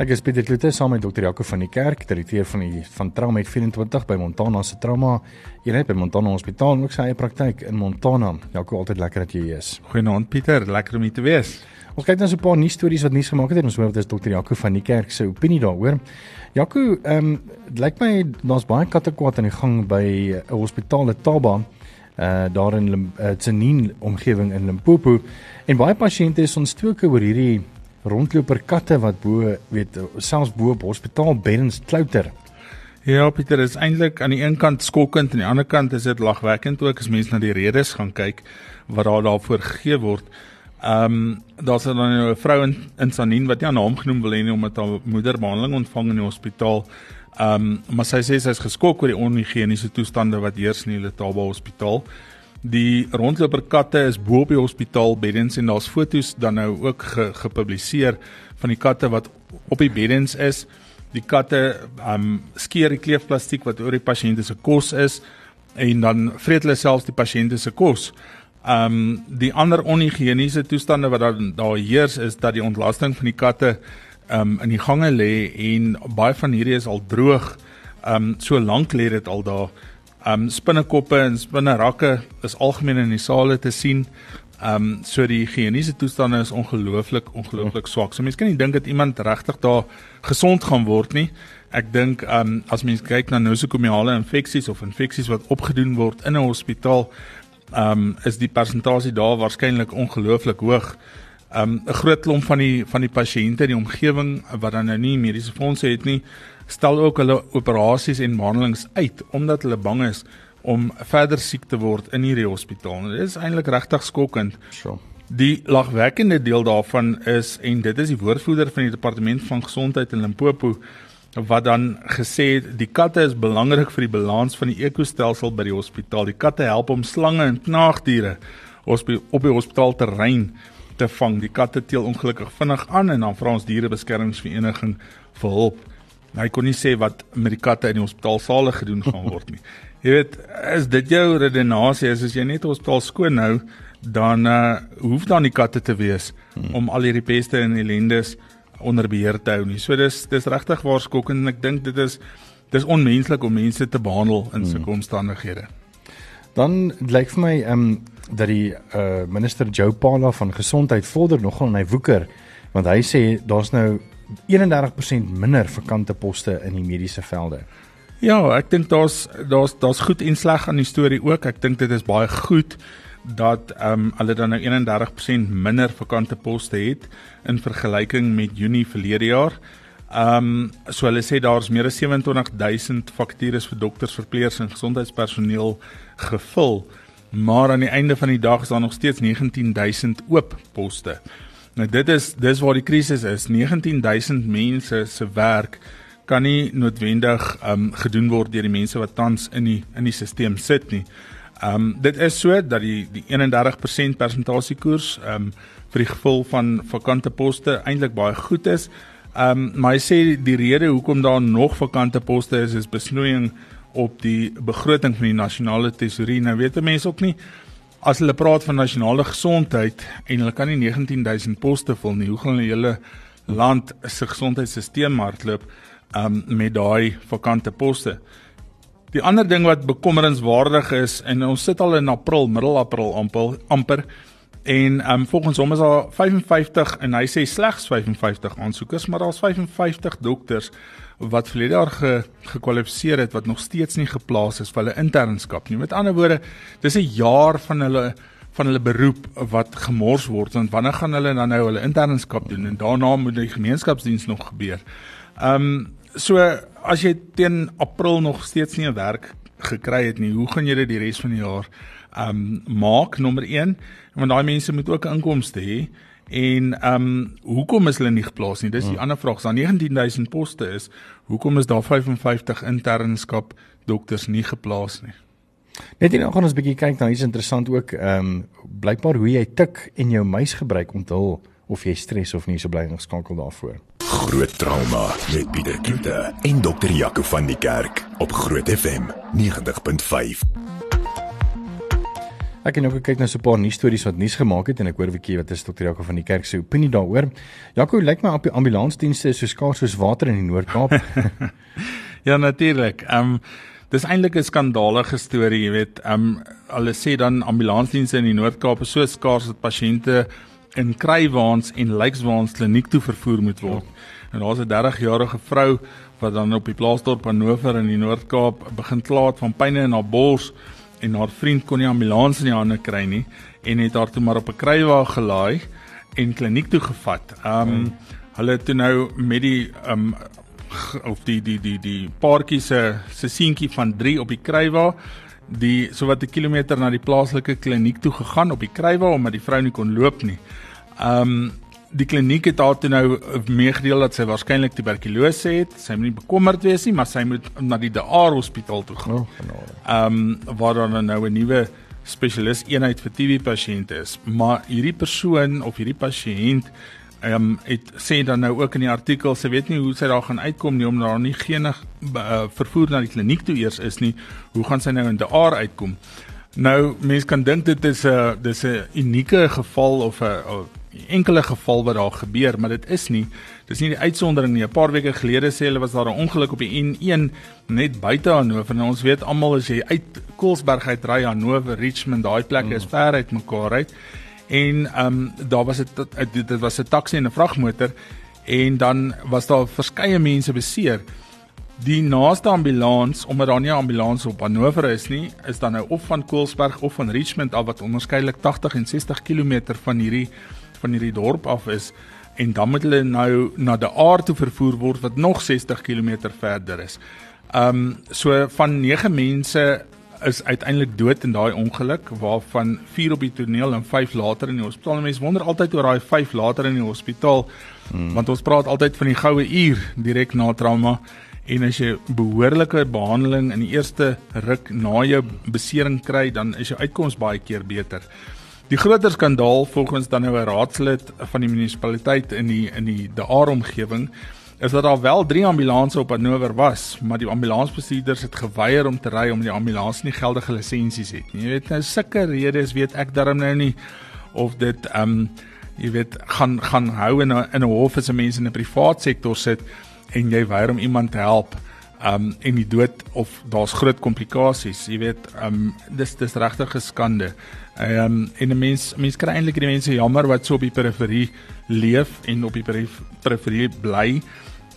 Ek is Pieter Kloete saam met Dr. Jaco van die Kerk, direkteur van die van Trauma 24 by Montana se Trauma eenheid by Montana Hospitaal en ook sy eie praktyk in Montana. Jaco, altyd lekker dat jy hier is. Goeienaand Pieter, lekker om hier te wees. Ons kyk nou so 'n paar nuus stories wat nuus gemaak het en ons hoor dit is Dr. Jaco van die Kerk se opinie daaroor. Jaco, ehm um, lyk my daar's baie kattekwaad aan die gang by 'n hospitaal in Taba uh daar in uh, Tsenin omgewing in Limpopo en baie pasiënte is ontstoke oor hierdie rondloper katte wat bo weet selfs bo op hospitaalbeddens klouter. Ja, Pieter, is eintlik aan die een kant skokkend en aan die ander kant is dit lagwekkend ook as mens na die redes gaan kyk wat daar daarvoor gegee word. Ehm um, daar's dan nou 'n vrou in, in Sanin wat nie aan naam genoem wil hê nie omdat haar moeder behandeling ontvang in die hospitaal. Ehm um, maar sy sê sy is geskok oor die onhigiëniese toestande wat heers in die Letaba hospitaal. Die rondloper katte is bo op die hospitaal beddens en daar's fotos dan nou ook ge, gepubliseer van die katte wat op die beddens is. Die katte um skeer die kleefplastiek wat oor die pasiënte se kos is en dan vreet hulle selfs die pasiënte se kos. Um die ander onhigiëniese toestande wat daar daar heers is dat die ontlasting van die katte um in die gange lê en baie van hierdie is al droog. Um so lank lê dit al daar Um spinnekoppe en spinnerakke is algemeen in die sale te sien. Um so die higiëniese toestande is ongelooflik ongelooflik swak. So mense kan nie dink dat iemand regtig daar gesond gaan word nie. Ek dink um as mens kyk na nosokomiale infeksies of infeksies wat opgedoen word in 'n hospitaal, um is die persentasie daar waarskynlik ongelooflik hoog. Um 'n groot klomp van die van die pasiënte in die omgewing wat dan nou nie mediese fondse het nie, stel ook hulle operasies en behandelings uit omdat hulle bang is om verder siek te word in hierdie hospitaal. Dit is eintlik regtig skokkend. So. Die lagwekkende deel daarvan is en dit is die woordvoerder van die departement van gesondheid in Limpopo wat dan gesê het die katte is belangrik vir die balans van die ekostelsel by die hospitaal. Die katte help om slange en knaagdiere op die hospitaalterrein te vang. Die katte teel ongelukkig vinnig aan en dan vra ons dierebeskermingsvereniging vir hulp. Hy kon nie sê wat met die katte in die hospitaalsale gedoen gaan word nie. Jy weet, is dit jou redenasie as jy net hospitaal skoon hou, dan uh hoef dan die katte te wees hmm. om al hierdie peste en ellendes onder beheer te hou nie. So dis dis regtig waarskokkend en ek dink dit is dis onmenslik om mense te behandel in sulke hmm. omstandighede. Dan lyk vir my ehm um, dat die uh minister Joe Pala van gesondheid vorder nogal en hy woeker want hy sê daar's nou 31% minder vakante poste in die mediese velde. Ja, ek dink daar's daar's daar's goed en sleg aan die storie ook. Ek dink dit is baie goed dat ehm um, hulle dan nou 31% minder vakante poste het in vergelyking met Junie verlede jaar. Ehm um, so hulle sê daar's meer as 27000 vakatures vir dokters, verpleegsters en gesondheidspersoneel gevul, maar aan die einde van die dag is daar nog steeds 19000 oop poste. Nou dit is dis waar die krisis is. 19000 mense se werk kan nie noodwendig um gedoen word deur die mense wat tans in die in die stelsel sit nie. Um dit is so dat die die 31% persentasiekoers um vir die geval van vakante poste eintlik baie goed is. Um maar hy sê die rede hoekom daar nog vakante poste is is besnoeiing op die begroting van die nasionale tesorie. Nou weet mense ook nie as hulle praat van nasionale gesondheid en hulle kan nie 19000 poste vul nie, hoe gaan hulle hele land se gesondheidstelsel hardloop um, met daai vakante poste? Die ander ding wat bekommerenswaardig is en ons sit al in April, middel April amper amper en um, volgens hom is daar 55 en hy sê slegs 55 aansoekers, maar daar's 55 dokters wat verlede jaar ge, gekwalifiseer het wat nog steeds nie geplaas is vir hulle internskap nie. Met ander woorde, dis 'n jaar van hulle van hulle beroep wat gemors word want wanneer gaan hulle dan nou hulle internskap doen en daarna moet die gemeenskapsdiens nog gebeur. Ehm um, so as jy teen April nog steeds nie 'n werk gekry het nie, hoe gaan jy dit die res van die jaar ehm um, maak nommer 1 want daai mense moet ook inkomste hê. En ehm um, hoekom is hulle nie geplaas nie? Dis die hmm. ander vraag. As daar 19000 poste is, hoekom is daar 55 internskap dokters nie geplaas nie? Net hier gaan ons 'n bietjie kyk na iets interessant ook ehm um, blykbaar hoe jy tik en jou muis gebruik om te hul of jy stres of nie so bly ingeskakel daarvoor. Groot trauma met Pieter Kloete en dokter Jaco van die Kerk op Groot FM 90.5. Ek het nou gekyk na so 'n paar nuus stories wat nuus gemaak het en ek hoor 'n bietjie wat is dokter Jaco van die kerk se opinie daaroor. Jaco, lyk my op die ambulansdienste so skaars soos water in die Noord-Kaap. ja, natuurlik. Ehm um, dis eintlik 'n skandalige storie, jy weet. Ehm um, hulle sê dan ambulansdienste in die Noord-Kaap is so skaars dat pasiënte in krywaans en lykswaans kliniek toe vervoer moet word. En daar's 'n 30-jarige vrou wat dan op die plaasdorp Hannover in die Noord-Kaap begin klaat van pyne in haar bors en haar vriend kon nie ambulans in die hande kry nie en het haar toe maar op 'n krywa gelaai en kliniek toe gevat. Um hmm. hulle het toe nou met die um of die die die die paartjie se se seentjie van 3 op die krywa die so wat 'n kilometer na die plaaslike kliniek toe gegaan op die krywa omdat die vrou nie kon loop nie. Um die kliniek het haar toe nou meegedeel dat sy waarskynlik tuberkulose het. Sy moet nie bekommerd wees nie, maar sy moet na die DR hospitaal toe gaan. Oh, ehm um, waar dan nou 'n nuwe spesialis eenheid vir TB pasiënte is. Maar hierdie persoon of hierdie pasiënt ehm um, het sê dan nou ook in die artikel, sy weet nie hoe sy daar gaan uitkom nie omdat daar nie geen uh, vervoer na die kliniek toe eers is nie. Hoe gaan sy nou in DR uitkom? Nou mense kan dink dit is 'n dis 'n unieke geval of 'n enkele geval wat daar gebeur, maar dit is nie. Dis nie die uitsondering nie. 'n Paar weke gelede sê hulle was daar 'n ongeluk op die N1 net buite Hannover. Nou ons weet almal as jy uit Koelsberg uit ry Hannover, Richmond, daai plekke is mm. ver uit mekaar uit. En ehm um, daar was dit dit was 'n taxi en 'n vragmotor en dan was daar verskeie mense beseer. Die naaste ambulans, omdat daar nie 'n ambulans op Hannover is nie, is dan nou of van Koelsberg of van Richmond af wat onderskeidelik 80 en 60 km van hierdie van hierdie dorp af is en dan moet hulle nou na die aard toe vervoer word wat nog 60 km verder is. Um so van 9 mense is uiteindelik dood in daai ongeluk waarvan 4 op die toneel en 5 later in die hospitaal. Mense wonder altyd oor daai 5 later in die hospitaal hmm. want ons praat altyd van die goue uur direk na trauma en as jy behoorlike behandeling in die eerste ruk na jou besering kry dan is jou uitkoms baie keer beter. Die groter skandaal volgens dan nou 'n raadslid van die munisipaliteit in die in die daar omgewing is dat daar wel 3 ambulanses op Hannover was, maar die ambulansbestuurders het geweier om te ry omdat die ambulans nie geldige lisensies het nie. Jy weet nou sulke redes weet ek darm nou nie of dit ehm um, jy weet gaan gaan hou in 'n in 'n hof as 'n mens in 'n privaat sektor sit en jy weier om iemand te help um en die dood of daar's groot komplikasies jy weet um dis dis regtig 'n skande Um en 'n mens mens kry eintlik die mense jammer wat so op die periferie leef en op die periferie bly.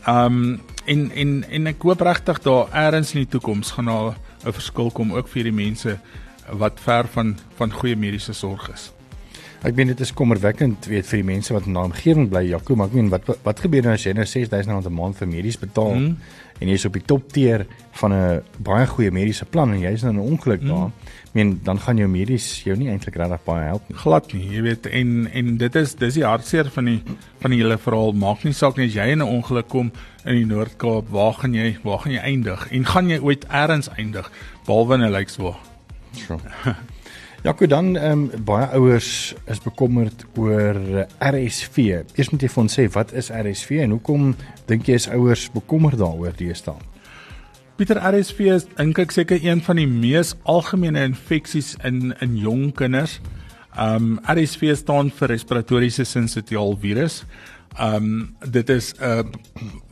Um en en en ek hoop regtig daar eers in die toekoms gaan daar 'n verskil kom ook vir die mense wat ver van van goeie mediese sorg is. Ek meen dit is kommerwekkend weet vir die mense wat in daai omgewing bly Jaco, maar ek meen wat wat gebeur nou as jy nou R6000 'n maand vir medies betaal hmm. en jy is op die top tier van 'n baie goeie mediese plan en jy is nou in 'n ongeluk hmm. daar meen dan gaan jou medies jou nie eintlik regtig baie help nie. Glad nie, jy weet en en dit is dis die hartseer van die van die hele verhaal. Maak nie saak nie as jy in 'n ongeluk kom in die Noord-Kaap, waar gaan jy waar gaan jy eindig en gaan jy ooit eers eindig behalwe in 'n lykswa. Sure. Ja, goed dan ehm um, baie ouers is bekommerd oor RSV. Eers moet jy vir ons sê wat is RSV en hoekom dink jy is ouers bekommerd daaroor deesdae? Pieter RSV is dink ek seker een van die mees algemene infeksies in in jong kinders. Um RSV staan vir respiratoriese sinsitiaal virus. Um dit is 'n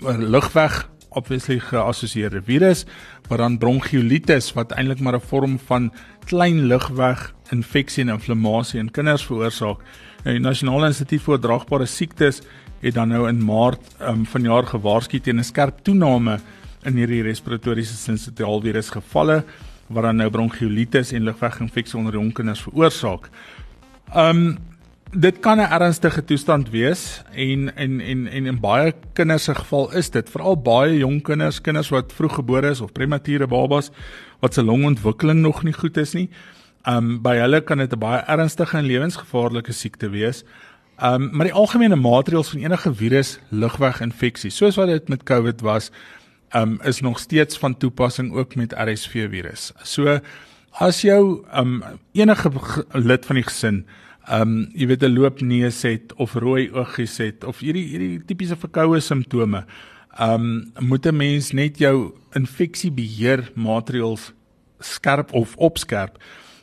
uh, lugweg obviously geassosieerde virus wat dan bronchiolitis wat eintlik maar 'n vorm van klein lugweg infeksie en inflammasie in kinders veroorsaak. Nou, die Nasionale Instituut vir Oordraagbare Siektes het dan nou in Maart um, vanjaar gewaarsku teen 'n skerp toename in hierdie respiratoriese sinsitiaal virus gevalle wat dan nou bronchiolitis en lugweginfeksie onder jong kinders veroorsaak. Um dit kan 'n ernstige toestand wees en en en en in baie kinders se geval is dit veral baie jong kinders, kinders wat vroeggebore is of premature babas wat se longontwikkeling nog nie goed is nie. Um by hulle kan dit 'n baie ernstige en lewensgevaarlike siekte wees. Um maar die algemene maatreëls van enige virus lugweginfeksie, soos wat dit met COVID was, um, is nog steeds van toepassing ook met RSV virus. So as jou um, enige lid van die gesin um, jy weet 'n loopneus het of rooi oogies het of hierdie hierdie tipiese verkoue simptome, ehm um, moet 'n mens net jou infeksiebeheer maatreëls skerp of opskerp.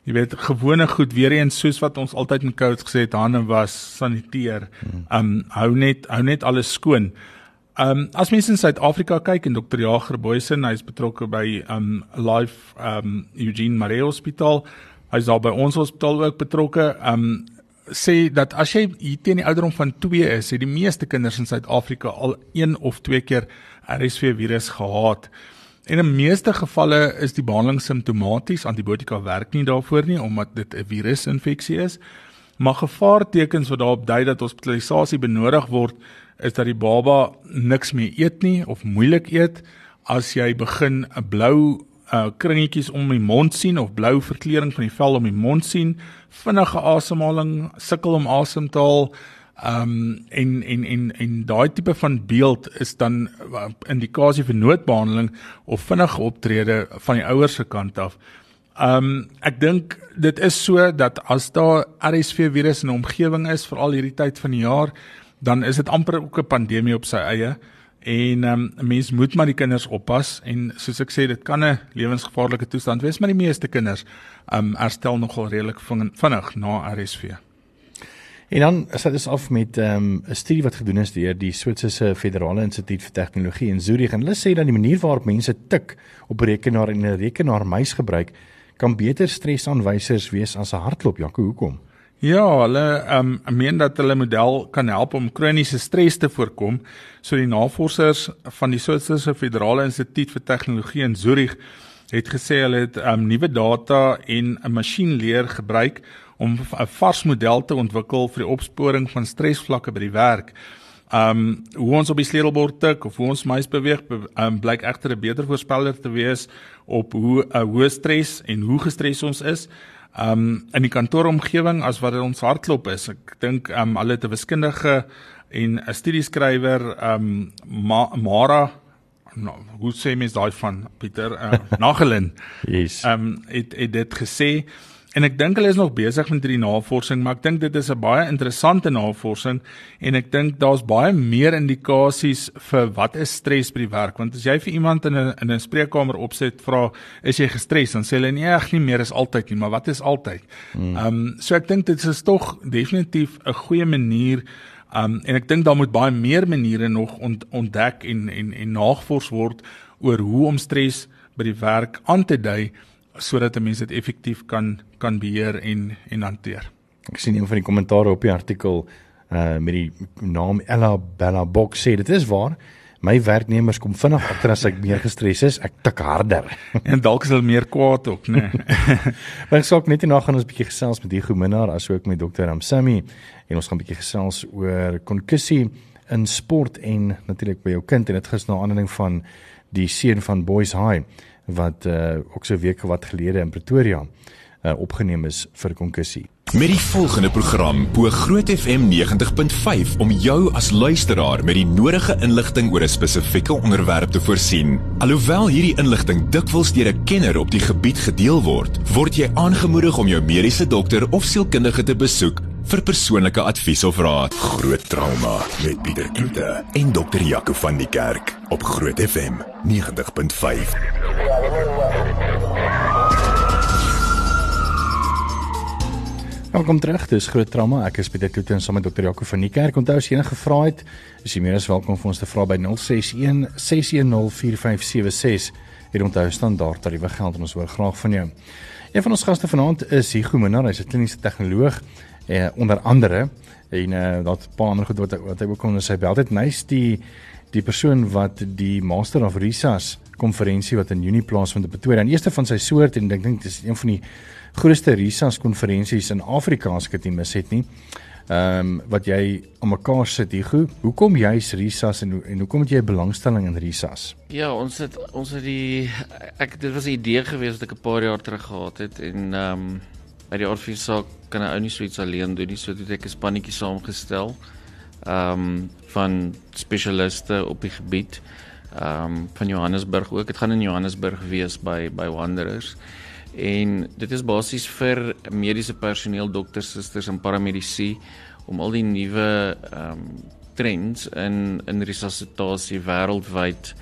Jy weet gewone goed weer eens soos wat ons altyd in coach gesê het, hande was, saniteer. Ehm um, hou net hou net alles skoon. Ehm um, as mense in Suid-Afrika kyk en Dr. Jager Boysen, hy's betrokke by ehm um, Life ehm um, Eugene Maree Hospitaal. Hy's daar by ons hospitaal ook betrokke. Um, sê dat as jy hier teen die ouderdom van 2 is, het die meeste kinders in Suid-Afrika al een of twee keer RSV virus gehad. En in meeste gevalle is die behandeling simptomaties, antibiotika werk nie daarvoor nie omdat dit 'n virusinfeksie is. Maar gevaartekens wat daarop dui dat hospitalisasie benodig word, is dat die baba niks meer eet nie of moeilik eet as jy begin 'n blou uh kringetjies om die mond sien of blou verkleuring van die vel om die mond sien, vinnige asemhaling, sukkel om asem te haal. Um en en en en daai tipe van beeld is dan uh, indikasie vir noodbehandeling of vinnige optrede van die ouers se kant af. Um ek dink dit is so dat as daar RSV virus in 'n omgewing is vir al hierdie tyd van die jaar, dan is dit amper ook 'n pandemie op sy eie. En ehm um, 'n mens moet maar die kinders oppas en soos ek sê dit kan 'n lewensgevaarlike toestand wees, maar die meeste kinders ehm um, herstel nogal redelik vinnig na RSV. En dan is dit af met ehm, 'n um, studie wat gedoen is deur die Switserse Federale Instituut vir Tegnologie in Zurich en hulle sê dat die manier waarop mense tik op rekenaar en 'n rekenaarmuis gebruik kan beter stresaanwysers wees as 'n hartklop. Jaco, hoekom? Ja, hulle ehm um, meen dat hulle model kan help om kroniese stres te voorkom. So die navorsers van die Switserse Federale Instituut vir Tegnologie in Zurich het gesê hulle het ehm um, nuwe data en 'n masjienleer gebruik om 'n vars model te ontwikkel vir die opsporing van stresvlakke by die werk. Ehm um, hoe ons op die sleutelbord tik of hoe ons muis beweeg, ehm um, blyk egter 'n beter voorspeller te wees op hoe 'n uh, hoë stres en hoe gestres ons is um in die kantooromgewing as wat ons hartklop is. Ek dink um hulle het 'n wiskundige en 'n studieskrywer um Ma Mara nou hoe sê mens daai van Pieter uh, Nagelin. yes. Um het het dit gesê En ek dink hulle is nog besig met hierdie navorsing, maar ek dink dit is 'n baie interessante navorsing en ek dink daar's baie meer indikasies vir wat is stres by die werk, want as jy vir iemand in 'n in 'n spreekkamer opset vra, is jy gestres, dan sê hulle nee, eg nie meer is altyd nie, maar wat is altyd? Hmm. Ehm um, so ek dink dit is tog definitief 'n goeie manier Um en ek dink daar moet baie meer maniere nog ont, ontdek en en en nagevors word oor hoe om stres by die werk aan te dui sodat 'n mens dit effektief kan kan beheer en en hanteer. Ek sien een van die kommentare op die artikel uh met die naam Ella Bella Box sê dit is waar. My werknemers kom vinnig agter as ek meer gestres is, ek tik harder. en dalk is hulle meer kwaad ook, né? Nee. Maar ek ook net hierna gaan ons 'n bietjie gesels met Hugo Minnar asook met Dr. Ramsami en ons gaan 'n bietjie gesels oor konkussie in sport en natuurlik by jou kind en dit gister na aanleiding van die seun van Boys High wat uh ook so weke wat gelede in Pretoria uh opgeneem is vir konkussie. Met die volgende program bo Groot FM 90.5 om jou as luisteraar met die nodige inligting oor 'n spesifieke onderwerp te voorsien. Alhoewel hierdie inligting dikwels deur 'n kenner op die gebied gedeel word, word jy aangemoedig om jou mediese dokter of sielkundige te besoek vir persoonlike advies of raad. Groot trauma met Pieter Kloete en dokter Jaco van die Kerk op Groot FM 90.5. Welkom terug. Dis Groot Trauma. Ek is Pieter Kloete en saam met dokter Jaco van die Kerk. Onthou as jy enige vrae het, is jy meer as welkom vir ons te vra by 061 610 4576. Hier onthou standaard tariewe geld en ons hoor graag van jou. Een van ons gaste vanaand is Hugo Minnar, hy's 'n kliniese tegnoloog eh onder andere en uh, dat 'n paar ander goed wat wat hy ook kon sê bel dit nice die die persoon wat die Master of Risas konferensie wat in Junie plaasvind in Pretoria en eerste van sy soort en ek dink dit is een van die grootste Risas konferensies in Afrika as ek dit nie mis het nie. Ehm um, wat jy om mekaar sit hier goed. Hoekom jy's Risas en en hoekom het jy 'n belangstelling in Risas? Ja, ons het ons het die ek dit was 'n idee gewees wat ek 'n paar jaar terug gehad het en ehm um, by die orfisaak kan 'n ou nie so iets alleen doen nie. So het ek 'n spannetjie saamgestel. Ehm um, van spesialiste op die gebied. Ehm um, van Johannesburg ook. Dit gaan in Johannesburg wees by by Wanderers. En dit is basies vir mediese personeel, dokters, susters en paramedici om al die nuwe ehm um, trends in in resuscitasie wêreldwyd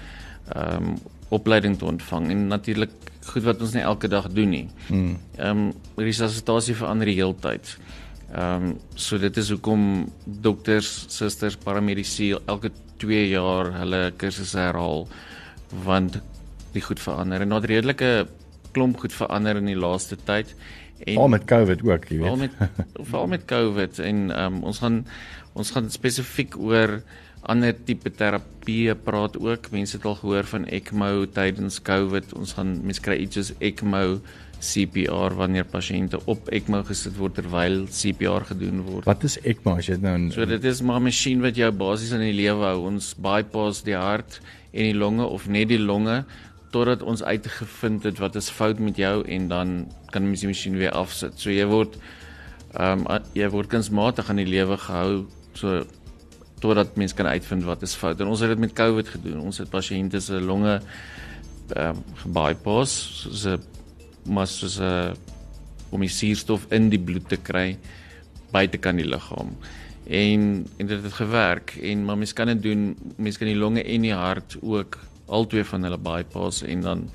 ehm um, opleiding te ontvang en natuurlik goed wat ons nie elke dag doen nie. Hmm. Ehm um, resuscitasie verander die heeltyd. Ehm um, so dit is hoekom dokters, susters, paramedici elke 2 jaar hulle kursusse herhaal want die goed verander en daar redelike klomp goed verander in die laaste tyd en al met covid ook jy weet al met veral met covid en um, ons gaan ons gaan spesifiek oor ander tipe terapie praat ook. Mense het al gehoor van ECMO tydens COVID. Ons gaan mense kry iets soos ECMO CPR wanneer pasiënte op ECMO gesit word terwyl CPR gedoen word. Wat is ECMO as jy nou So dit is maar 'n masjien wat jou basies in die lewe hou. Ons bypass die hart en die longe of net die longe totdat ons uitgevind het wat is fout met jou en dan kan ons die masjien weer afsit. So jy word ehm um, jy word kunsmatig aan die lewe gehou so totdat mense kan uitvind wat is fout. En ons het dit met COVID gedoen. Ons het pasiënte se longe ehm um, gebypass soos 'n mas soos 'n om die suurstof in die bloed te kry buite kan die liggaam. En en dit het gewerk en maar mense kan dit doen. Mense kan die longe en die hart ook albei van hulle bypass en dan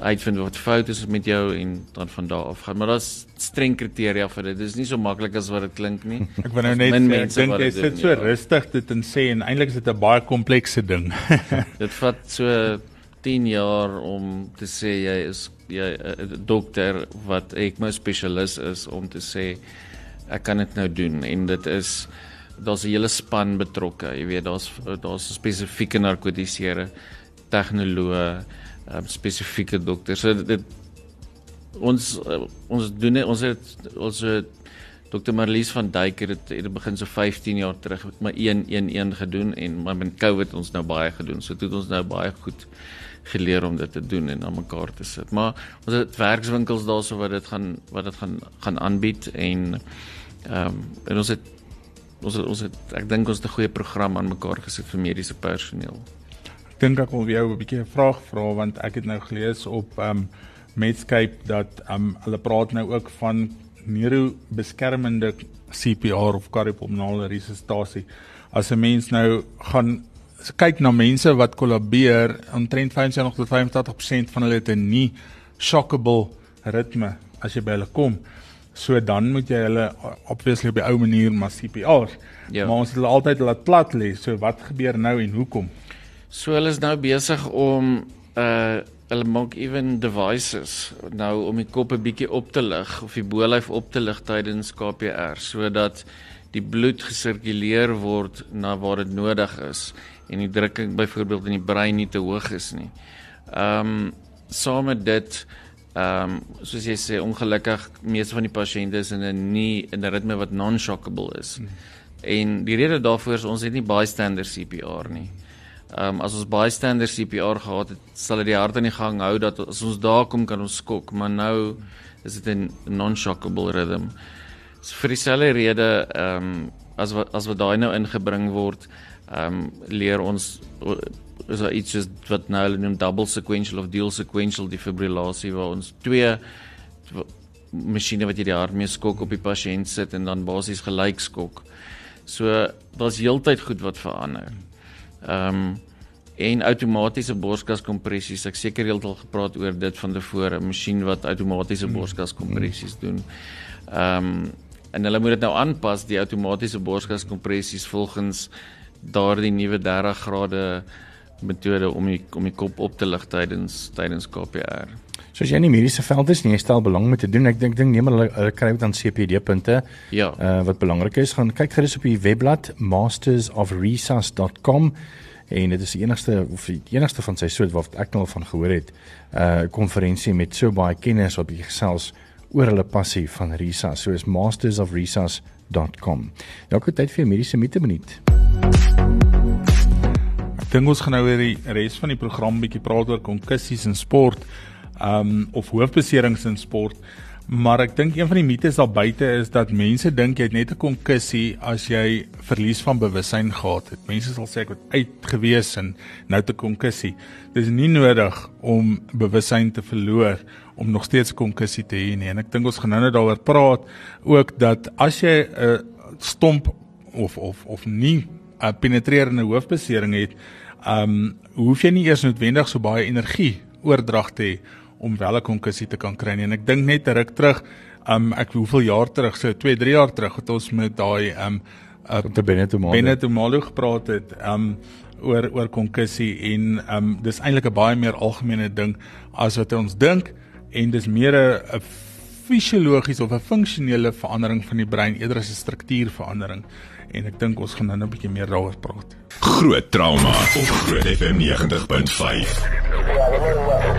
uitvind wat fout is met jou en dan van daar af gaan. Maar daar's streng kriteria vir dit. Dit is nie so maklik as wat dit klink nie. Ek wou nou net sê dink jy sit so ja. rustig dit en sê en eintlik is dit 'n baie komplekse ding. dit vat so 10 jaar om te sê jy is jy 'n dokter wat ek my spesialis is om te sê ek kan dit nou doen en dit is daar's 'n hele span betrokke. Jy weet daar's daar's spesifieke narkotiseere tegnoloë um, spesifieke dokter. So dit ons uh, ons doen ons het ons het Dr. Marlies van Duyk het dit het begin so 15 jaar terug met my 111 gedoen en maar met COVID ons nou baie gedoen. So het ons nou baie goed geleer om dit te doen en aan mekaar te sit. Maar ons het werkswinkels daarso wat dit gaan wat dit gaan gaan aanbied en ehm um, en ons het ons het, ons het ek dink ons het 'n goeie program aan mekaar gesit vir mediese personeel dink ek wil jou 'n bietjie 'n vraag vra want ek het nou gelees op um Medscape dat um hulle praat nou ook van neurobeskermende CPR of kardiopulmonale resuscitasie. As 'n mens nou gaan kyk na mense wat kollabeer, omtrent 25 tot 85% van hulle het 'n nie shockable ritme as jy by hulle kom. So dan moet jy hulle obviously op die ou manier maar CPR. Ja. Maar ons het hulle altyd laat plat lê. So wat gebeur nou en hoekom? So hulle is nou besig om uh hulle maak even devices nou om die kop 'n bietjie op te lig of die bolyf op te lig tydens KPR sodat die bloed gesirkuleer word na waar dit nodig is en die drukking byvoorbeeld in die brein nie te hoog is nie. Um saam met dit um soos jy sê ongelukkig meeste van die pasiënte is in 'n nie in 'n ritme wat non-shockable is. Hmm. En die rede daarvoor is ons het nie bystander CPR nie. Ehm um, as ons baie standaard CPR gehad het, sal dit die hart in die gang hou dat as ons daar kom kan ons skok, maar nou is dit 'n non-shockable rhythm. So vir dieselfde rede ehm um, as wat as wat daai nou ingebring word, ehm um, leer ons is daar iets soos wat nou hulle noem double sequential of dual sequential defibrillasie waar ons twee masjiene wat jy die hart mee skok op die pasiënt sit en dan basies gelyk skok. So daar's heeltyd goed wat verander. Ehm um, en outomatiese borskaskompressies. Ek seker heeltemal gepraat oor dit van tevore, 'n masjien wat outomatiese hmm. borskaskompressies doen. Ehm um, en hulle moet dit nou aanpas die outomatiese borskaskompressies volgens daardie nuwe 30 grade metode om die om die kop op te lig tydens tydens KPR. So as jy in die mediese veld is, nie stel belang met te doen. Ek dink ding neem hulle hulle kry dit aan CPD punte. Ja. Uh wat belangrik is, gaan kyk gerus op die webblad mastersofresus.com en dit is die enigste of die enigste van sy soort wat ek nou al van gehoor het. Uh konferensie met so baie kenners op die gesels oor hulle passie van resus. So is mastersofresus.com. Ek het tyd vir mediese mite minuut. Ek dink ons gaan nou weer die res van die program bietjie praat oor konkussies in sport um of hoofbeserings in sport. Maar ek dink een van die mites daar buite is dat mense dink jy het net 'n konkussie as jy verlies van bewussyn gehad het. Mense sal sê ek het uitgewees en nou te konkussie. Dis nie nodig om bewussyn te verloor om nog steeds konkussie te hê nie. En ek dink ons gaan nou net daaroor praat ook dat as jy 'n uh, stomp of of of nie 'n penetrerende hoofbesering het, ehm um, hoef jy nie eers noodwendig so baie energie oordrag te hê om wel 'n konkussie te kan kry nie. En ek dink net ruk terug, um ek hoeveel jaar terug, so 2, 3 jaar terug het ons met daai um uh, te Benito Malo Benito Malo gepraat het um oor oor konkussie en um dis eintlik 'n baie meer algemene ding as wat ons dink en dis meer 'n fisiologiese of 'n funksionele verandering van die brein eerder as 'n struktuurverandering en ek dink ons gaan nou 'n bietjie meer daaroor praat. Groot trauma op Groot FM 90.5.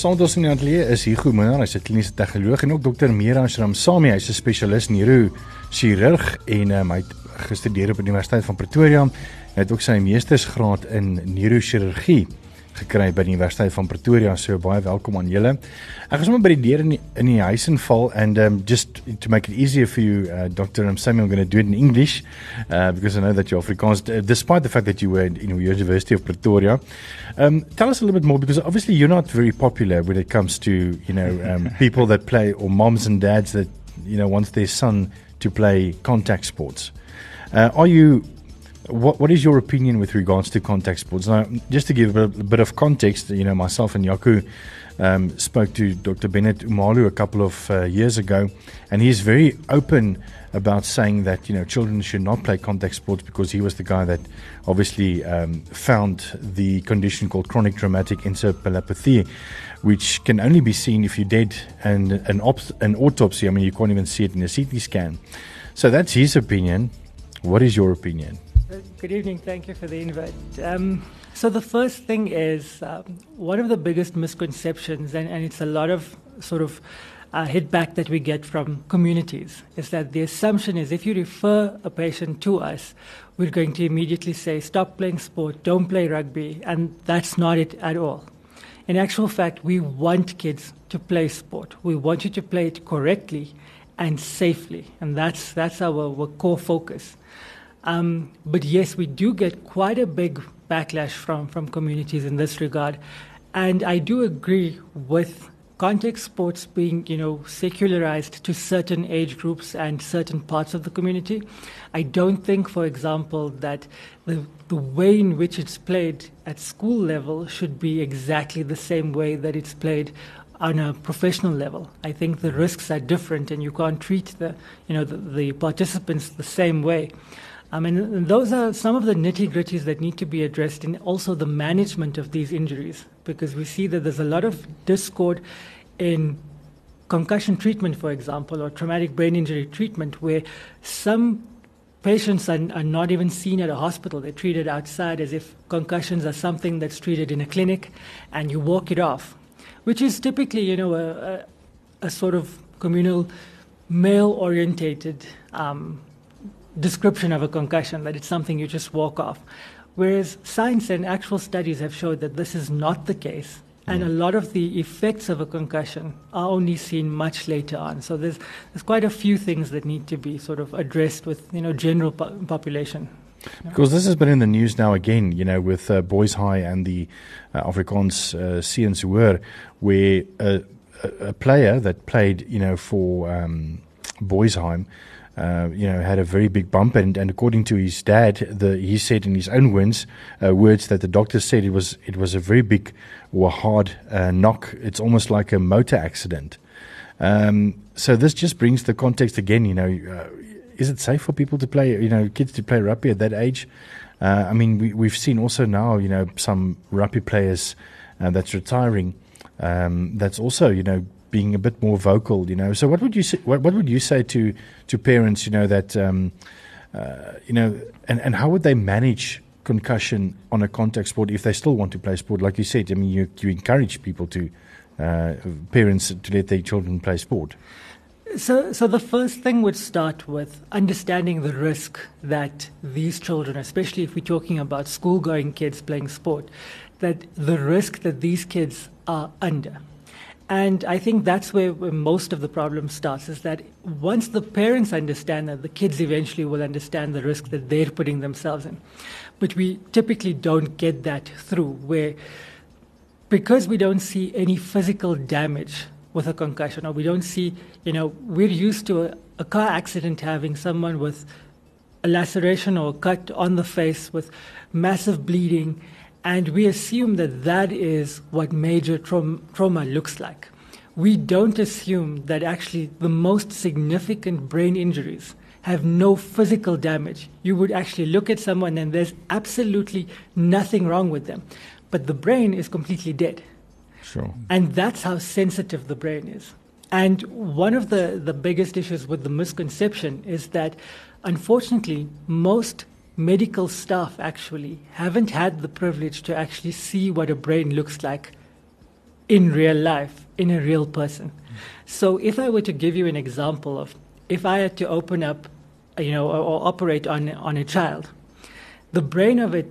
Sondos in die ateljee is hier Goeienaar, hy's 'n kliniese tegnoloog en ook dokter Mira Shramsami, hy's 'n spesialis neurochirurg en um, hy het gestudeer op die Universiteit van Pretoria. Hy het ook sy meestersgraad in neurochirurgie gekry by die Universiteit van Pretoria. So baie welkom aan julle. Ek gaan sommer by die deur in die, in die huis inval and um just to make it easier for you uh, Dr. I'm Samuel going to do it in English uh, because I know that you're Afrikaans uh, despite the fact that you were in you know, University of Pretoria. Um tell us a little bit more because obviously you're not very popular when it comes to, you know, um people that play or moms and dads that you know wants their son to play contact sports. Uh, are you what what is your opinion with regards to contact sports? Now, just to give a bit, a bit of context, you know, myself and Yaku um, spoke to Dr. Bennett Umalu a couple of uh, years ago, and he's very open about saying that you know children should not play contact sports because he was the guy that obviously um, found the condition called chronic traumatic encephalopathy, which can only be seen if you did an an, op- an autopsy. I mean, you can't even see it in a CT scan. So that's his opinion. What is your opinion? Good evening. Thank you for the invite. Um, so, the first thing is um, one of the biggest misconceptions, and, and it's a lot of sort of uh, hit back that we get from communities, is that the assumption is if you refer a patient to us, we're going to immediately say, stop playing sport, don't play rugby. And that's not it at all. In actual fact, we want kids to play sport. We want you to play it correctly and safely. And that's, that's our, our core focus. Um, but yes, we do get quite a big backlash from, from communities in this regard. And I do agree with contact sports being, you know, secularized to certain age groups and certain parts of the community. I don't think, for example, that the, the way in which it's played at school level should be exactly the same way that it's played on a professional level. I think the risks are different and you can't treat the, you know, the, the participants the same way. I mean, those are some of the nitty gritties that need to be addressed in also the management of these injuries, because we see that there's a lot of discord in concussion treatment, for example, or traumatic brain injury treatment, where some patients are, are, not even seen at a hospital. They're treated outside as if concussions are something that's treated in a clinic and you walk it off, which is typically, you know, a, a, a sort of communal, male orientated um, description of a concussion, that it's something you just walk off. Whereas science and actual studies have showed that this is not the case. And a lot of the effects of a concussion are only seen much later on. So there's, there's quite a few things that need to be sort of addressed with you know general po- population. Because this has been in the news now again, you know, with uh, Boys High and the uh, Afrikaans uh, Ciensuur, where a, a, player that played, you know, for um, Boysheim uh, you know, had a very big bump, and, and according to his dad, the, he said in his own words, uh, words that the doctor said it was it was a very big or hard uh, knock. It's almost like a motor accident. Um, so this just brings the context again. You know, uh, is it safe for people to play? You know, kids to play rugby at that age? Uh, I mean, we, we've seen also now, you know, some rugby players that's retiring. Um, that's also, you know, being a bit more vocal, you know. So what would you say, what, what would you say to to parents, you know, that um, uh, you know, and, and how would they manage concussion on a contact sport if they still want to play sport? Like you said, I mean, you you encourage people to uh, parents to let their children play sport. So, so the first thing would start with understanding the risk that these children, especially if we're talking about school-going kids playing sport, that the risk that these kids are under. And I think that's where, most of the problem starts is that once the parents understand that, the kids eventually will understand the risk that they're putting themselves in. But we typically don't get that through, where because we don't see any physical damage with a concussion, or we don't see, you know, we're used to a, a car accident having someone with a laceration or a cut on the face with massive bleeding and we assume that that is what major tra- trauma looks like. We don't assume that actually the most significant brain injuries have no physical damage. You would actually look at someone and there's absolutely nothing wrong with them, but the brain is completely dead. Sure. And that's how sensitive the brain is. And one of the, the biggest issues with the misconception is that, unfortunately, most medical staff actually haven't had the privilege to actually see what a brain looks like in real life, in a real person. So if I were to give you an example of if I had to open up, you know, or, or operate on, on a child, the brain of a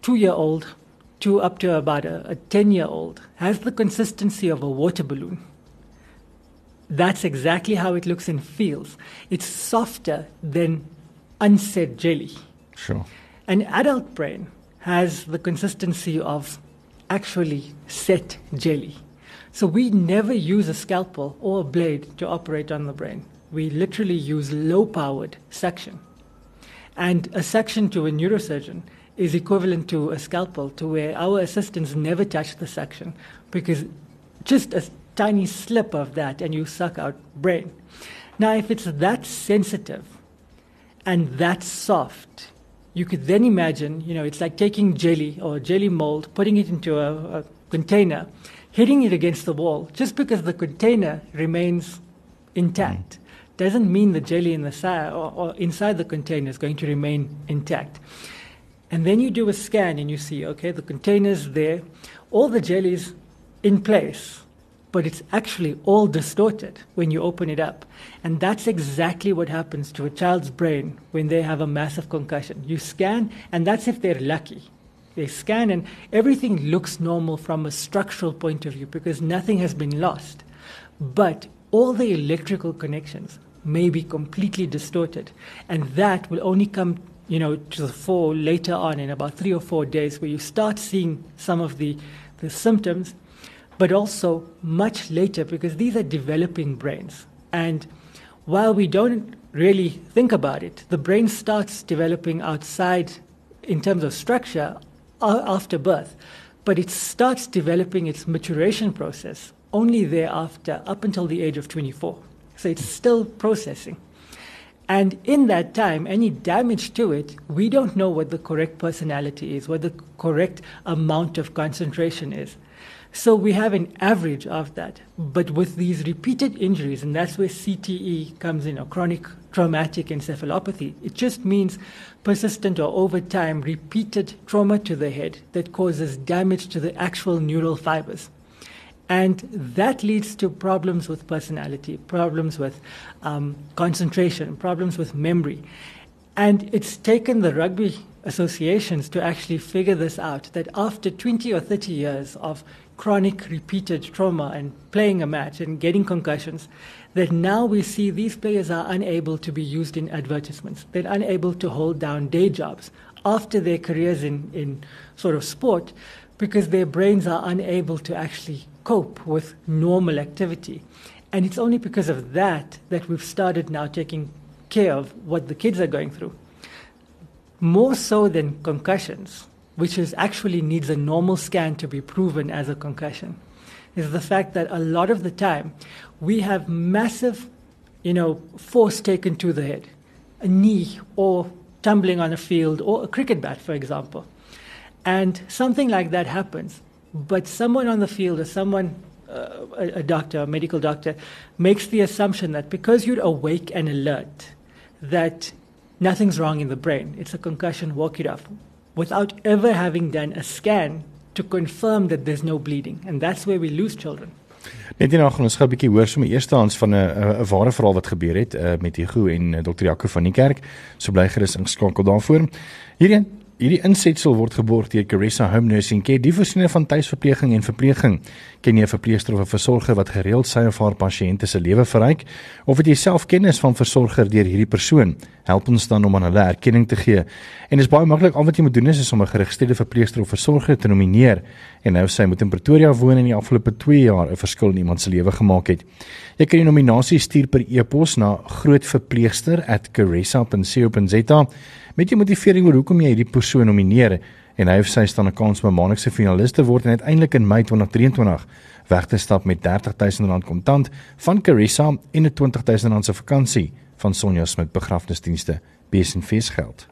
two-year-old to up to about a, a 10-year-old has the consistency of a water balloon. That's exactly how it looks and feels. It's softer than unset jelly. Sure. An adult brain has the consistency of actually set jelly. So we never use a scalpel or a blade to operate on the brain. We literally use low powered suction. And a suction to a neurosurgeon is equivalent to a scalpel, to where our assistants never touch the suction because just a tiny slip of that and you suck out brain. Now, if it's that sensitive and that soft, you could then imagine, you know, it's like taking jelly or jelly mold, putting it into a, a container, hitting it against the wall. Just because the container remains intact mm. doesn't mean the jelly in the or, or inside the container is going to remain intact. And then you do a scan and you see, okay, the container's there, all the jelly's in place but it's actually all distorted when you open it up. And that's exactly what happens to a child's brain when they have a massive concussion. You scan, and that's if they're lucky. They scan, and everything looks normal from a structural point of view because nothing has been lost. But all the electrical connections may be completely distorted, and that will only come you know, to the fore later on in about three or four days, where you start seeing some of the, the symptoms but also much later because these are developing brains. And while we don't really think about it, the brain starts developing outside in terms of structure after birth, but it starts developing its maturation process only thereafter, up until the age of 24. So it's still processing. And in that time, any damage to it, we don't know what the correct personality is, what the correct amount of concentration is. So we have an average of that. But with these repeated injuries, and that's where CTE comes in, or chronic traumatic encephalopathy, it just means persistent or over time repeated trauma to the head that causes damage to the actual neural fibers. And that leads to problems with personality, problems with um, concentration, problems with memory. And it's taken the rugby associations to actually figure this out that after 20 or 30 years of chronic repeated trauma and playing a match and getting concussions, that now we see these players are unable to be used in advertisements. They're unable to hold down day jobs after their careers in, in sort of sport because their brains are unable to actually cope with normal activity. And it's only because of that that we've started now taking care of what the kids are going through. More so than concussions, which is actually needs a normal scan to be proven as a concussion, is the fact that a lot of the time we have massive, you know, force taken to the head, a knee or tumbling on a field or a cricket bat, for example. And something like that happens, but someone on the field or someone, uh, a, a doctor, a medical doctor, makes the assumption that because you're awake and alert, that nothing's wrong in the brain. It's a concussion, walk it off without ever having done a scan to confirm that there's no bleeding. And that's where we lose children. Net hierna gaan ons gou 'n bietjie hoor sommer eerstehands van 'n 'n ware verhaal wat gebeur het uh, met Hugo en uh, Dr. Jaco van die kerk. So bly gerus ingeskakel daarvoor. Hierdie hierdie insetsel word geborg deur Caressa Home Nursing Care, die voorsiening van tuisverpleging en verpleging. Ken jy 'n verpleegster of 'n versorger wat gereeld sy of haar pasiënte se lewe verryk of het jy self kennis van versorger deur hierdie persoon? Help ons dan om aan hulle erkenning te gee. En dit is baie maklik, al wat jy moet doen is, is om 'n geregistreerde verpleegster of versorger te nomineer. En nou sy moet in Pretoria woon en in die afgelope 2 jaar 'n verskil in iemand se lewe gemaak het. Jy kan die nominasie stuur per e-pos na grootverpleegster@caressa.co.za met die motivering oor hoekom jy hierdie persoon nomineer en hy of sy staan 'n kans om 'n maandelikse finalis te word en uiteindelik in Mei 2023 weg te stap met R30000 kontant van Carissa en 'n R20000 se vakansie van Sonja Smit begrafnisdienste besenfees geld.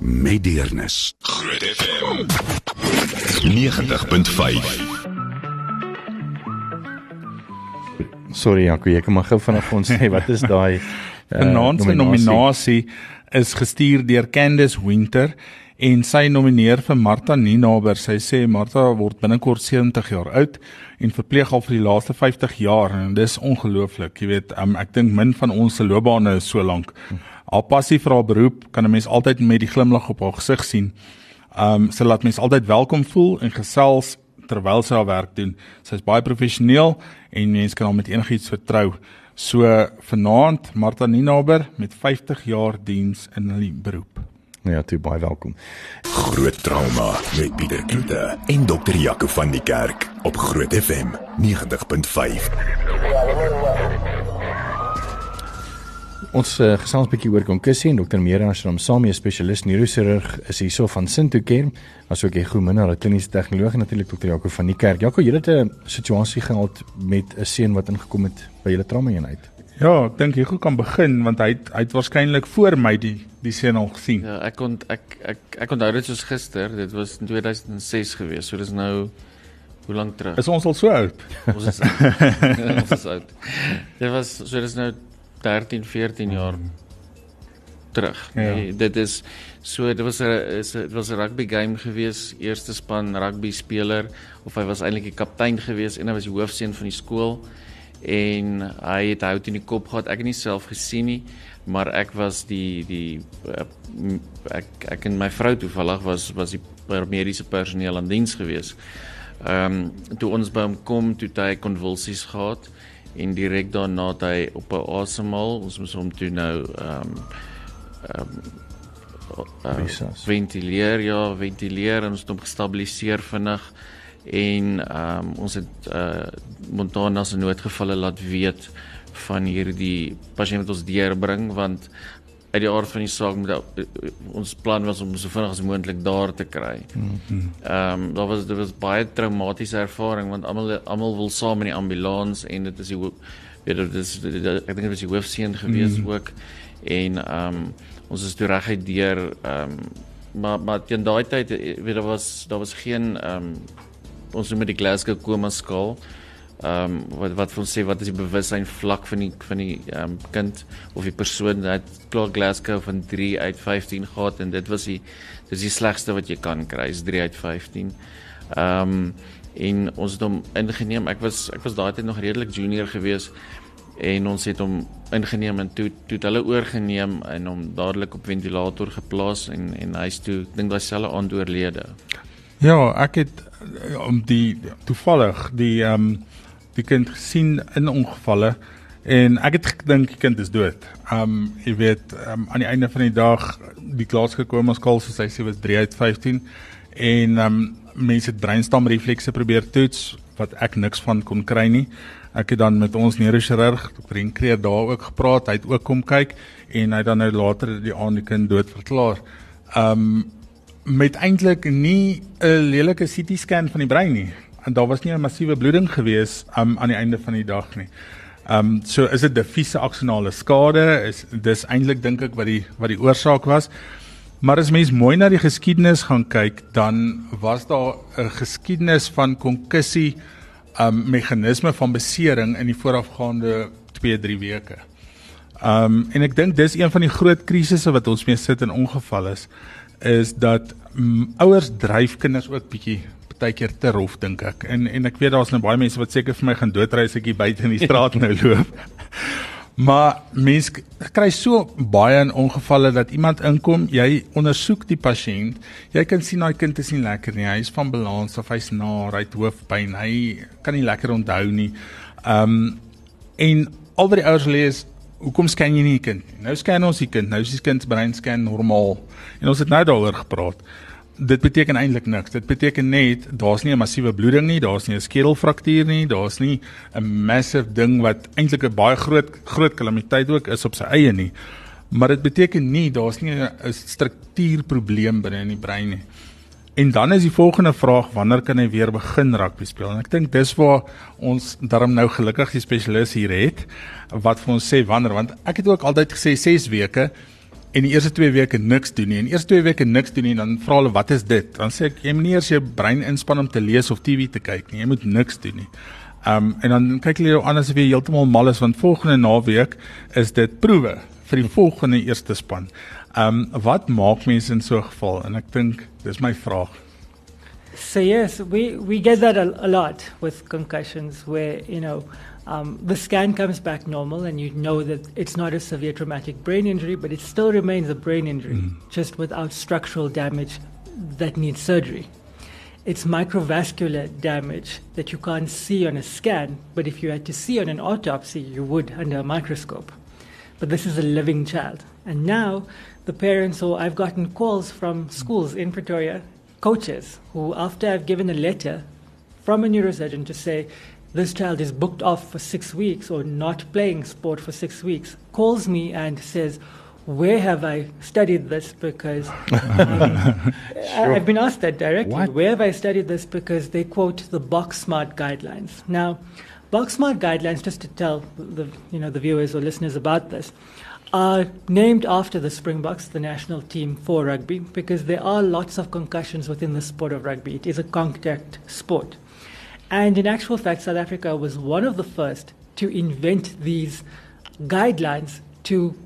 met deernis. Groot FM 90.5 Sorry Jaco, ek mag gou vinnig vir ons sê wat is daai uh, Vanaand se nominasie is gestuur deur Candice Winter en sy nomineer vir Martha Ninaber. Sy sê Martha word binnekort 70 jaar oud en verpleeg al vir die laaste 50 jaar en dis ongelooflik. Jy weet, um, ek dink min van ons se loopbane is so lank. Haar passie vir haar beroep kan 'n mens altyd met die glimlag op haar gesig sien. Um sy laat mense altyd welkom voel en gesels terwyl sy haar werk doen. Sy is baie professioneel en mense kan haar met enigiets vertrou. So vanaand Martha Ninaber met 50 jaar diens in die beroep. Nou ja, toe baie welkom. Groot trauma met Pieter Kloete en dokter Jaco van die Kerk op Groot FM 90.5. Ons uh, gesels 'n bietjie oor konkussie en dokter Mera Ashram Samie spesialis neurochirurg is hierso van Sinto Care, asook hy goeie minnaar kliniese tegnoloog en natuurlik dokter Jaco van die Kerk. Jaco, jy het 'n situasie gehad met 'n seun wat ingekom het by julle trauma eenheid. Ja, ek dink goed kan begin want hy het, hy het waarskynlik voor my die die seun al gesien. Ja, ek kon ek ek ek onthou dit soos gister. Dit was in 2006 gewees. So dis nou hoe lank terug? Is ons al so oud? Ons is ons is oud. Dit was so dis nou 13, 14 jaar terug. Ja. Nee, dit is so dit was 'n dit was 'n rugby game gewees, eerste span rugby speler of hy was eintlik die kaptein gewees en hy was die hoofseun van die skool en hy het hout in die kop gehad. Ek het nie self gesien nie, maar ek was die die uh, ek ek en my vrou toevallig was was die mediese personeel aan diens gewees. Ehm um, toe ons by hom kom, toe het hy konvulsies gehad en direk daarna het hy op 'n asemhaal, ons moes hom toe nou ehm um, ehm um, uh, ventileer ja, ventileer en ons het hom gestabiliseer vinnig en ehm um, ons het uh Montana se noodgevalle laat weet van hierdie pasiënt wat ons deurbring want uit die aard van die saak moet uh, ons plan was om so vinnig as moontlik daar te kry. Ehm um, daar was dit was baie traumatiese ervaring want almal almal wil saam in die ambulans en dit is die weet dit is ek dink dit was die hoofseun gewees mm. ook en ehm um, ons is toe reguit deur ehm um, maar maar teen daai tyd weet daar was daar was geen ehm um, ons noem dit die Glasgow koma skaal. Ehm um, wat wat ons sê wat is die bewussyn vlak van die van die ehm um, kind of die persoon wat klaar Glasgow van 3 uit 15 gehad en dit was die dis die slegste wat jy kan kry is 3 uit 15. Ehm um, en ons het hom ingeneem. Ek was ek was daai tyd nog redelik junior gewees en ons het hom ingeneem en toe toe het hulle oorgeneem en hom dadelik op ventilator geplaas en en hy's toe dink daai selfe aand oorlede. Ja, ek het om die toevallig die ehm um, die kind gesien in ongevalle en ek het gedink die kind is dood. Um jy weet um, aan die einde van die dag die klas gekom ons kal soos hy sê was 3 uit 15 en um mense het breinstamreflekse probeer toets wat ek niks van kon kry nie. Ek het dan met ons neurochirurg Dr. Kreer daar ook gepraat. Hy het ook kom kyk en hy dan nou later die aand die kind dood verklaar. Um met eintlik nie 'n lelike CT scan van die brein nie en daar was nie 'n massiewe bloeding gewees um, aan die einde van die dag nie. Ehm um, so is dit diffuse aksonale skade is dis eintlik dink ek wat die wat die oorsaak was. Maar as mens mooi na die geskiedenis gaan kyk, dan was daar 'n geskiedenis van konkussie um meganisme van besering in die voorafgaande 2-3 weke. Um en ek dink dis een van die groot krisisse wat ons mee sit in ongeval is is dat um, ouers dryf kinders ook bietjie partykeer te rof dink ek. En en ek weet daar's nou baie mense wat seker vir my gaan doodry as ek hier buite in die straat nou loop. Maar mens kry so baie in ongevalle dat iemand inkom, jy ondersoek die pasiënt, jy kan sien daai kind is nie lekker nie, hy is van balans of hy's naar, hy het hoofpyn, hy kan nie lekker onthou nie. Um en al wat die ouers lê is hoekom sken jy nie die kind nie? Nou sken ons die kind, nou is die kind se brein sken normaal. En ons het nou daaroor gepraat dit beteken eintlik niks. Dit beteken net daar's nie 'n massiewe bloeding nie, daar's nie 'n skedelfraktuur nie, daar's nie 'n massive ding wat eintlik 'n baie groot groot kalamiteit ook is op sy eie nie. Maar dit beteken nie daar's nie 'n struktuurprobleem binne in die brein nie. En dan is die volgende vraag, wanneer kan hy weer begin rugby speel? En ek dink dis waar ons daarom nou gelukkig die spesialis hier het wat vir ons sê wanneer want ek het ook altyd gesê 6 weke en die eerste 2 weke niks doen nie. En eerste 2 weke niks doen nie, dan vra hulle wat is dit? Dan sê ek jy moet nie eers jou brein inspann om te lees of TV te kyk nie. Jy moet niks doen nie. Um en dan kyk hulle jou aan asof jy heeltemal mal is want volgende naweek is dit proewe vir die volgende eerste span. Um wat maak mense in so 'n geval? En ek dink dis my vraag. So yes, we we get that a, a lot with concussions where, you know, um, the scan comes back normal and you know that it's not a severe traumatic brain injury, but it still remains a brain injury, mm. just without structural damage that needs surgery. It's microvascular damage that you can't see on a scan, but if you had to see on an autopsy, you would under a microscope. But this is a living child. And now the parents, or I've gotten calls from schools in Pretoria, coaches, who after I've given a letter from a neurosurgeon to say, this child is booked off for six weeks or not playing sport for six weeks, calls me and says, where have I studied this? Because um, sure. I've been asked that directly. What? Where have I studied this? Because they quote the Box Smart guidelines. Now, Box Smart guidelines, just to tell the you know the viewers or listeners about this, are named after the Springboks, the national team for rugby, because there are lots of concussions within the sport of rugby. It is a contact sport. And in actual fact, South Africa was one of the first to invent these guidelines to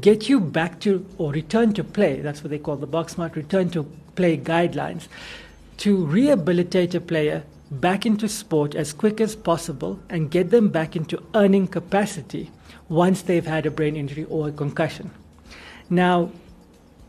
get you back to or return to play. That's what they call the box smart return to play guidelines to rehabilitate a player back into sport as quick as possible and get them back into earning capacity once they've had a brain injury or a concussion. Now,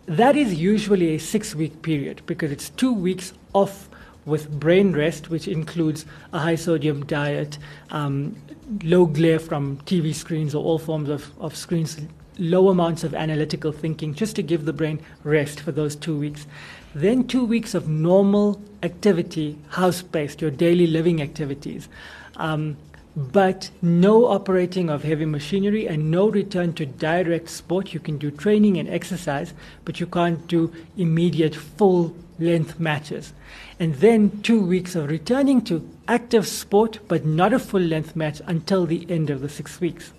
that is usually a six week period because it's two weeks off with brain rest, which includes a high sodium diet, um, low glare from TV screens or all forms of, of screens, low amounts of analytical thinking, just to give the brain rest for those two weeks. Then two weeks of normal activity, house based, your daily living activities. Um, but no operating of heavy machinery and no return to direct sport. You can do training and exercise, but you can't do immediate full length matches. And then two weeks of returning to active sport, but not a full length match until the end of the six weeks.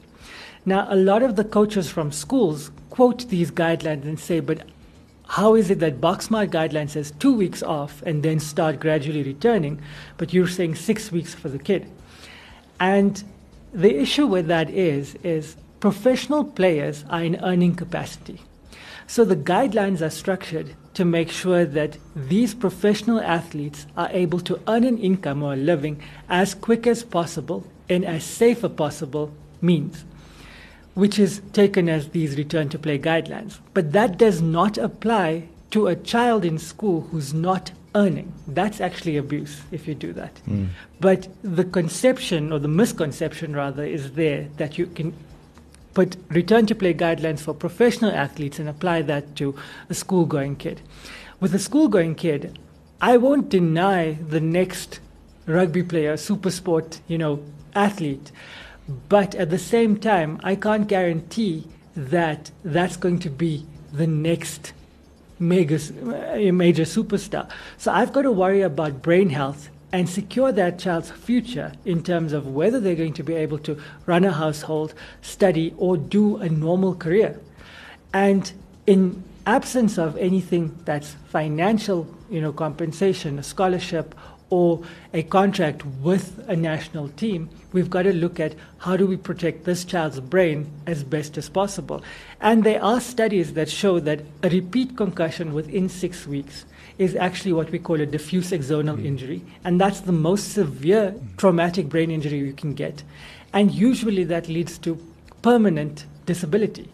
Now, a lot of the coaches from schools quote these guidelines and say, but how is it that Boxmart guideline says two weeks off and then start gradually returning, but you're saying six weeks for the kid? And the issue with that is, is professional players are in earning capacity. So the guidelines are structured to make sure that these professional athletes are able to earn an income or a living as quick as possible in as safe as possible means, which is taken as these return to play guidelines. But that does not apply to a child in school who's not earning. That's actually abuse if you do that. Mm. But the conception, or the misconception rather, is there that you can put return to play guidelines for professional athletes and apply that to a school going kid. With a school going kid, I won't deny the next rugby player, super sport, you know, athlete. But at the same time, I can't guarantee that that's going to be the next mega, uh, major superstar. So I've got to worry about brain health and secure that child's future in terms of whether they're going to be able to run a household, study, or do a normal career. And in absence of anything that's financial, you know, compensation, a scholarship, or a contract with a national team, we've got to look at how do we protect this child's brain as best as possible. And there are studies that show that a repeat concussion within six weeks is actually what we call a diffuse axonal mm. injury, and that's the most severe traumatic brain injury you can get. And usually that leads to permanent disability.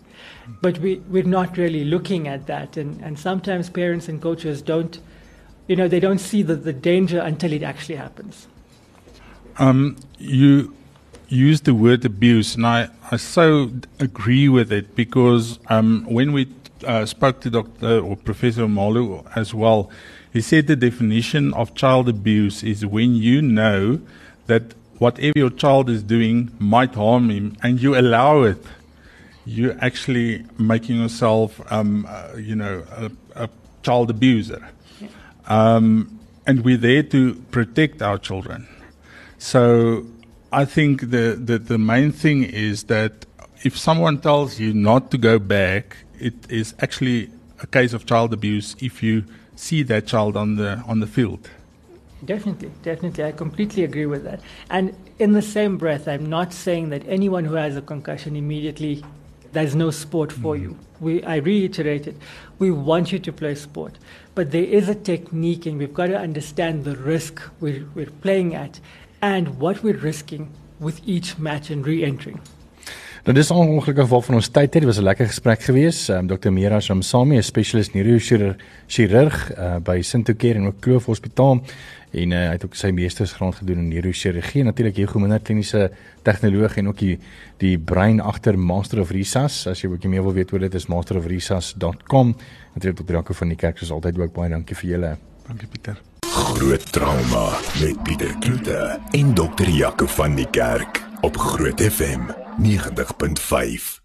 But we, we're not really looking at that, and, and sometimes parents and coaches don't you know, they don't see the, the danger until it actually happens. Um, you use the word abuse, and I, I so agree with it because um, when we uh, spoke to Dr. or Professor Malu as well, he said the definition of child abuse is when you know that whatever your child is doing might harm him and you allow it. You're actually making yourself, um, uh, you know, a, a child abuser. Um, and we're there to protect our children. So I think the, the, the main thing is that if someone tells you not to go back, it is actually a case of child abuse if you see that child on the on the field. Definitely, definitely. I completely agree with that. And in the same breath, I'm not saying that anyone who has a concussion immediately there's no sport for mm. you. We, I reiterate it. We want you to play sport. But there is a technique, and we've got to understand the risk we're, we're playing at and what we're risking with each match and re entering. Nou dis ongelukkig waarvan ons tyd het. Dit was 'n lekker gesprek geweest. Um, Dr. Mira Ramsamy, 'n spesialis neurochirurg uh, by Sintocare en ook Kloof Hospitaal en uh, hy het ook sy meestersgraad gedoen in neurochirurgie natuurlik hier goeie kliniese tegnoloog en ook die die brein agter Master of Resus as jy bietjie meer wil weet oor dit is masterofresus.com natuurlik tot Jaco van die kerk soos altyd ook baie dankie vir julle dankie Pieter groot trauma met Pieter Kloete en dokter Jaco van die kerk op Groot FM 90.5